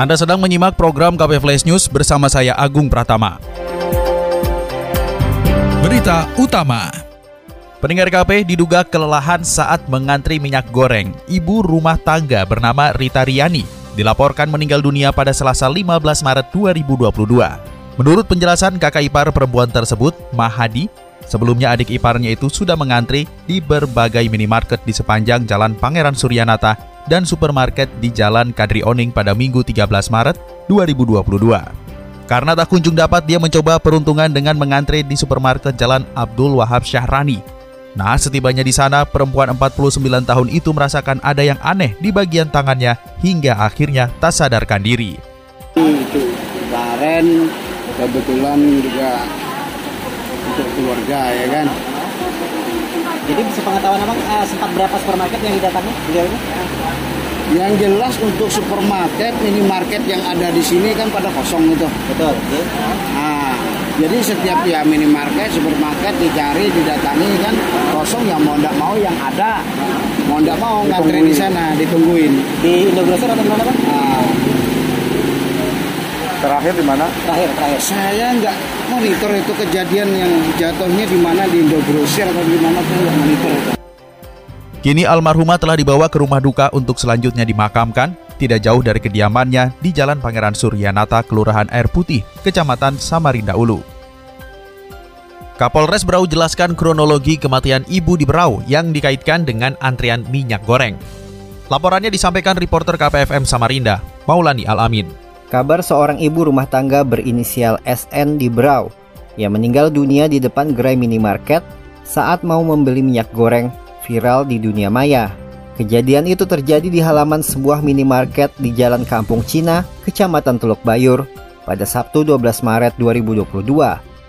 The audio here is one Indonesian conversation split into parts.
Anda sedang menyimak program KP Flash News bersama saya Agung Pratama. Berita utama. Pendengar KP diduga kelelahan saat mengantri minyak goreng. Ibu rumah tangga bernama Rita Riani dilaporkan meninggal dunia pada Selasa 15 Maret 2022. Menurut penjelasan kakak ipar perempuan tersebut, Mahadi, sebelumnya adik iparnya itu sudah mengantri di berbagai minimarket di sepanjang Jalan Pangeran Suryanata dan supermarket di Jalan Kadri Oning pada Minggu 13 Maret 2022. Karena tak kunjung dapat, dia mencoba peruntungan dengan mengantre di supermarket Jalan Abdul Wahab Syahrani. Nah, setibanya di sana, perempuan 49 tahun itu merasakan ada yang aneh di bagian tangannya hingga akhirnya tak sadarkan diri. Itu kemarin kebetulan juga untuk keluarga ya kan. Jadi sepengetahuan abang uh, sempat berapa supermarket yang didatangi beliau ini? Yang jelas untuk supermarket, minimarket yang ada di sini kan pada kosong itu. Betul. Nah, jadi setiap ya minimarket, supermarket dicari, didatangi kan kosong yang mau tidak mau yang ada, mau tidak mau ngantri di sana, ditungguin. Di Indogrocer atau di mana bang? Nah, Terakhir di mana? Terakhir, terakhir. Saya nggak monitor itu kejadian yang jatuhnya di mana di Indogrosir atau di mana saya nggak monitor itu. Kini almarhumah telah dibawa ke rumah duka untuk selanjutnya dimakamkan tidak jauh dari kediamannya di Jalan Pangeran Suryanata, Kelurahan Air Putih, Kecamatan Samarinda Ulu. Kapolres Berau jelaskan kronologi kematian ibu di Berau yang dikaitkan dengan antrian minyak goreng. Laporannya disampaikan reporter KPFM Samarinda, Maulani Alamin. Kabar seorang ibu rumah tangga berinisial SN di Berau yang meninggal dunia di depan gerai minimarket saat mau membeli minyak goreng viral di dunia maya. Kejadian itu terjadi di halaman sebuah minimarket di Jalan Kampung Cina, Kecamatan Teluk Bayur, pada Sabtu 12 Maret 2022,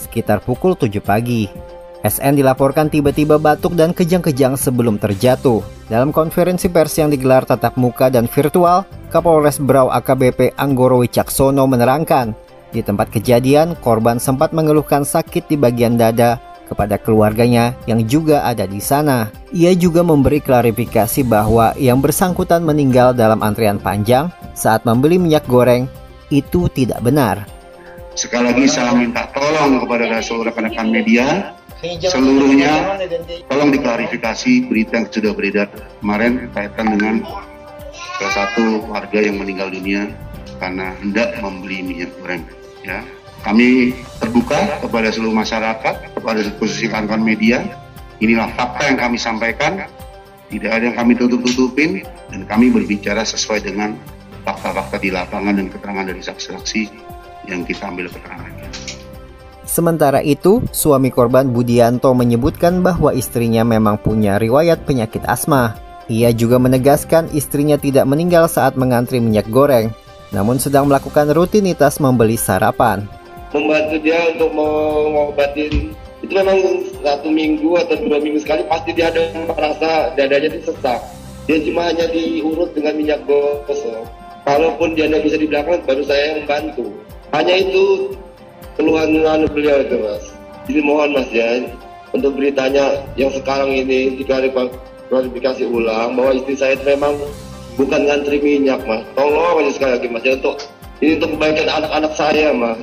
sekitar pukul 7 pagi. SN dilaporkan tiba-tiba batuk dan kejang-kejang sebelum terjatuh. Dalam konferensi pers yang digelar tatap muka dan virtual, Kapolres Berau AKBP Anggoro Wicaksono menerangkan, di tempat kejadian korban sempat mengeluhkan sakit di bagian dada kepada keluarganya yang juga ada di sana. Ia juga memberi klarifikasi bahwa yang bersangkutan meninggal dalam antrian panjang saat membeli minyak goreng itu tidak benar. Sekali lagi saya minta tolong kepada seluruh rekan-rekan media seluruhnya tolong diklarifikasi berita yang sudah beredar kemarin kaitan dengan salah satu warga yang meninggal dunia karena hendak membeli minyak goreng ya. Kami terbuka kepada seluruh masyarakat kepada khususnya kawan-kawan media. Inilah fakta yang kami sampaikan. Tidak ada yang kami tutup-tutupin dan kami berbicara sesuai dengan fakta-fakta di lapangan dan keterangan dari saksi-saksi yang kita ambil keterangannya. Sementara itu, suami korban Budianto menyebutkan bahwa istrinya memang punya riwayat penyakit asma. Ia juga menegaskan istrinya tidak meninggal saat mengantri minyak goreng, namun sedang melakukan rutinitas membeli sarapan. Membantu dia untuk mengobatin itu memang satu minggu atau dua minggu sekali pasti dia ada merasa dadanya itu sesak. Dia cuma hanya diurut dengan minyak gosok. Kalaupun dia tidak bisa di belakang, baru saya yang membantu. Hanya itu keluhan-keluhan beliau itu mas. Jadi mohon mas ya untuk beritanya yang sekarang ini diklarifikasi ulang bahwa istri saya memang bukan ngantri minyak mas. Tolong aja sekali lagi mas ya untuk ini untuk kebaikan anak-anak saya mas,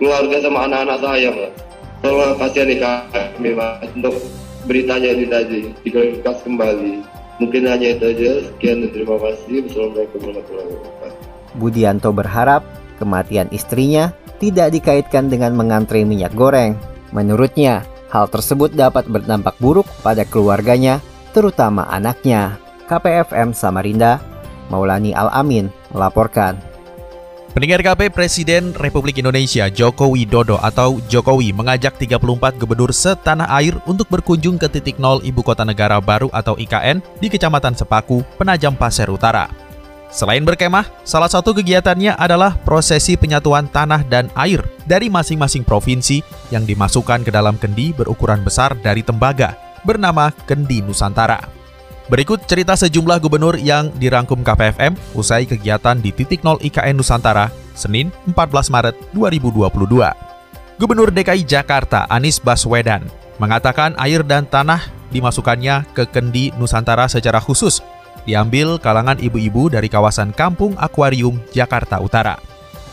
keluarga sama anak-anak saya mas. Tolong kasihan nih kami mas untuk beritanya ini tadi diklarifikasi kembali. Mungkin hanya itu aja. Sekian dan terima kasih. Wassalamualaikum warahmatullahi wabarakatuh. Budianto berharap kematian istrinya tidak dikaitkan dengan mengantri minyak goreng. Menurutnya, hal tersebut dapat berdampak buruk pada keluarganya, terutama anaknya. KPFM Samarinda, Maulani Al-Amin melaporkan. Pendengar KP Presiden Republik Indonesia Joko Widodo atau Jokowi mengajak 34 gubernur setanah air untuk berkunjung ke titik nol Ibu Kota Negara Baru atau IKN di Kecamatan Sepaku, Penajam Pasir Utara. Selain berkemah, salah satu kegiatannya adalah prosesi penyatuan tanah dan air dari masing-masing provinsi yang dimasukkan ke dalam kendi berukuran besar dari tembaga, bernama Kendi Nusantara. Berikut cerita sejumlah gubernur yang dirangkum KPFM usai kegiatan di titik 0 IKN Nusantara, Senin 14 Maret 2022. Gubernur DKI Jakarta Anies Baswedan mengatakan air dan tanah dimasukkannya ke Kendi Nusantara secara khusus diambil kalangan ibu-ibu dari kawasan Kampung Akuarium, Jakarta Utara.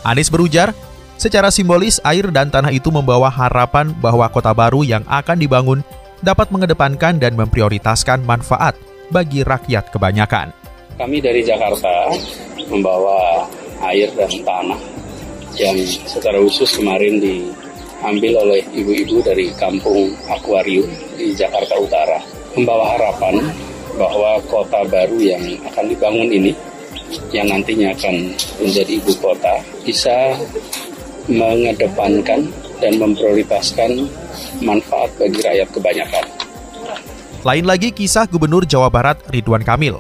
Anies berujar, secara simbolis air dan tanah itu membawa harapan bahwa kota baru yang akan dibangun dapat mengedepankan dan memprioritaskan manfaat bagi rakyat kebanyakan. Kami dari Jakarta membawa air dan tanah yang secara khusus kemarin diambil oleh ibu-ibu dari kampung Akuarium di Jakarta Utara. Membawa harapan bahwa kota baru yang akan dibangun ini yang nantinya akan menjadi ibu kota bisa mengedepankan dan memprioritaskan manfaat bagi rakyat kebanyakan. Lain lagi kisah Gubernur Jawa Barat Ridwan Kamil.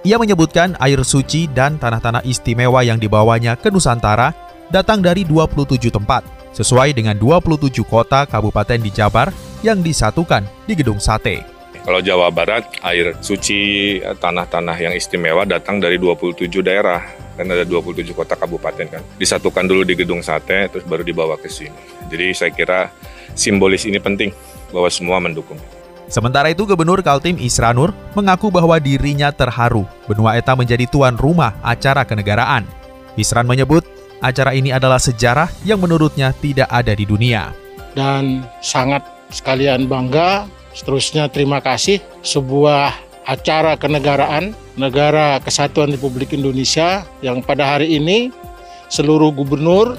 Ia menyebutkan air suci dan tanah-tanah istimewa yang dibawanya ke Nusantara datang dari 27 tempat, sesuai dengan 27 kota kabupaten di Jabar yang disatukan di Gedung Sate. Kalau Jawa Barat, air suci tanah-tanah yang istimewa datang dari 27 daerah. Kan ada 27 kota kabupaten kan. Disatukan dulu di Gedung Sate, terus baru dibawa ke sini. Jadi saya kira simbolis ini penting bahwa semua mendukung. Sementara itu, Gubernur Kaltim Isranur mengaku bahwa dirinya terharu benua Eta menjadi tuan rumah acara kenegaraan. Isran menyebut acara ini adalah sejarah yang menurutnya tidak ada di dunia. Dan sangat sekalian bangga Seterusnya terima kasih sebuah acara kenegaraan Negara Kesatuan Republik Indonesia yang pada hari ini seluruh gubernur,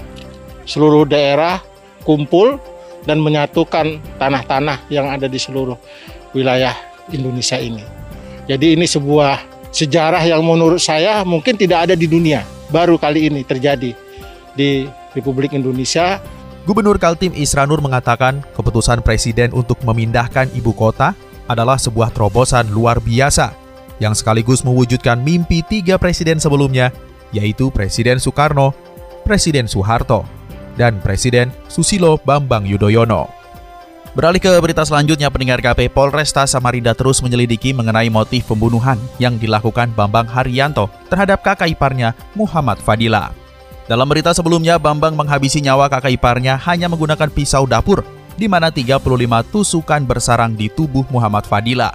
seluruh daerah kumpul dan menyatukan tanah-tanah yang ada di seluruh wilayah Indonesia ini. Jadi ini sebuah sejarah yang menurut saya mungkin tidak ada di dunia. Baru kali ini terjadi di Republik Indonesia Gubernur Kaltim Isranur mengatakan keputusan Presiden untuk memindahkan ibu kota adalah sebuah terobosan luar biasa yang sekaligus mewujudkan mimpi tiga presiden sebelumnya, yaitu Presiden Soekarno, Presiden Soeharto, dan Presiden Susilo Bambang Yudhoyono. Beralih ke berita selanjutnya, pendengar KP Polresta Samarinda terus menyelidiki mengenai motif pembunuhan yang dilakukan Bambang Haryanto terhadap kakak iparnya Muhammad Fadila. Dalam berita sebelumnya, Bambang menghabisi nyawa kakak iparnya hanya menggunakan pisau dapur, di mana 35 tusukan bersarang di tubuh Muhammad Fadila.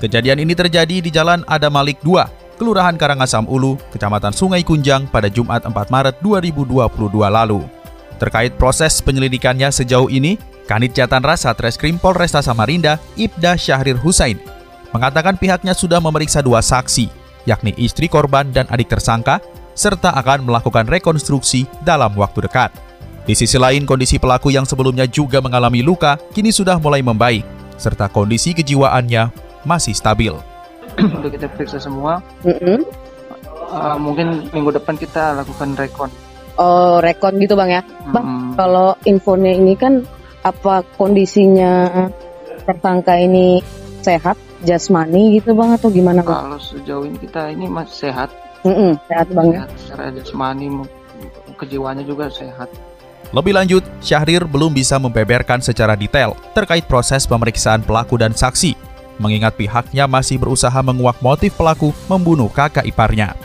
Kejadian ini terjadi di Jalan Ada Malik 2, Kelurahan Karangasam Ulu, Kecamatan Sungai Kunjang pada Jumat 4 Maret 2022 lalu. Terkait proses penyelidikannya sejauh ini, Kanit Jatan Rasa Treskrim Polresta Samarinda, Ibda Syahrir Husain, mengatakan pihaknya sudah memeriksa dua saksi, yakni istri korban dan adik tersangka, serta akan melakukan rekonstruksi dalam waktu dekat. Di sisi lain, kondisi pelaku yang sebelumnya juga mengalami luka kini sudah mulai membaik, serta kondisi kejiwaannya masih stabil. Udah kita periksa semua. Mm -hmm. uh, mungkin minggu depan kita lakukan rekon. Oh, rekon gitu bang ya. Bang, hmm. kalau infonya ini kan apa kondisinya tersangka ini sehat, jasmani gitu bang atau gimana bang? Kalau sejauh ini kita ini masih sehat, Mm-mm, sehat banget. Sehat, secara jasmani, kejiwaannya juga sehat. Lebih lanjut, Syahrir belum bisa membeberkan secara detail terkait proses pemeriksaan pelaku dan saksi, mengingat pihaknya masih berusaha menguak motif pelaku membunuh kakak iparnya.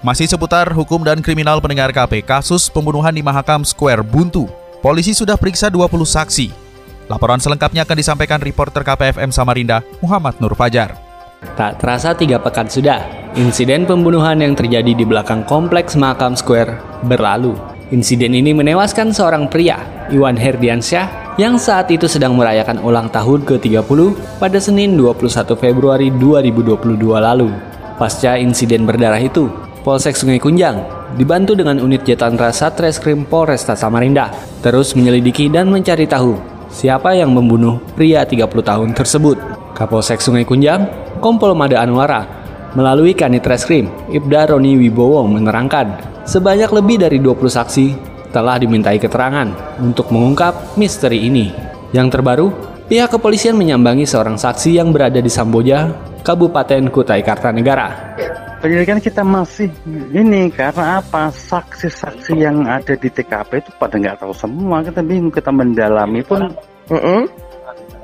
Masih seputar hukum dan kriminal pendengar KP kasus pembunuhan di Mahakam Square Buntu, polisi sudah periksa 20 saksi. Laporan selengkapnya akan disampaikan reporter KPFM Samarinda, Muhammad Nur Fajar. Tak terasa tiga pekan sudah, insiden pembunuhan yang terjadi di belakang kompleks Makam Square berlalu. Insiden ini menewaskan seorang pria, Iwan Herdiansyah, yang saat itu sedang merayakan ulang tahun ke-30 pada Senin 21 Februari 2022 lalu. Pasca insiden berdarah itu, Polsek Sungai Kunjang dibantu dengan unit Jatan Rasa Treskrim Polresta Samarinda terus menyelidiki dan mencari tahu siapa yang membunuh pria 30 tahun tersebut. Kapolsek Sungai Kunjang Kompol Mada Anwara melalui Kanit Reskrim, Ibda Roni Wibowo menerangkan, sebanyak lebih dari 20 saksi telah dimintai keterangan untuk mengungkap misteri ini. Yang terbaru, pihak kepolisian menyambangi seorang saksi yang berada di Samboja, Kabupaten Kutai Kartanegara. penyelidikan kita masih ini karena apa saksi-saksi yang ada di TKP itu pada nggak tahu semua kita bingung kita mendalami pun mm -hmm.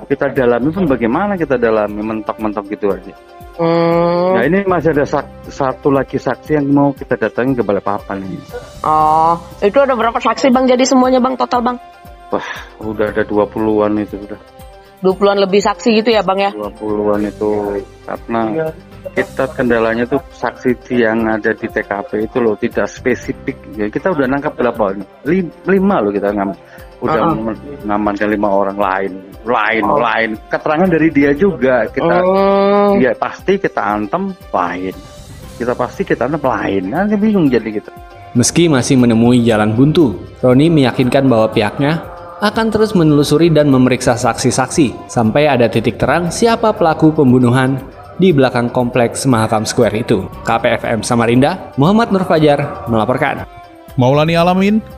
Kita dalami pun bagaimana kita dalami mentok-mentok gitu aja. Mm. nah ini masih ada satu lagi saksi yang mau kita datangi ke balai papan ini. Oh itu ada berapa saksi bang? Jadi semuanya bang total bang? Wah udah ada 20-an itu udah 20-an lebih saksi gitu ya bang ya? 20-an itu karena kita kendalanya tuh saksi yang ada di TKP itu loh tidak spesifik. Ya kita udah nangkap berapa? Lima loh kita ngam udah uh -uh. ngamankan lima orang lain lain oh. lain keterangan dari dia juga kita oh. ya pasti kita antem lain kita pasti kita antem lain nanti bingung jadi kita meski masih menemui jalan buntu Roni meyakinkan bahwa pihaknya akan terus menelusuri dan memeriksa saksi-saksi sampai ada titik terang siapa pelaku pembunuhan di belakang kompleks Mahakam Square itu. KPFM Samarinda, Muhammad Nur Fajar melaporkan. Maulani Alamin,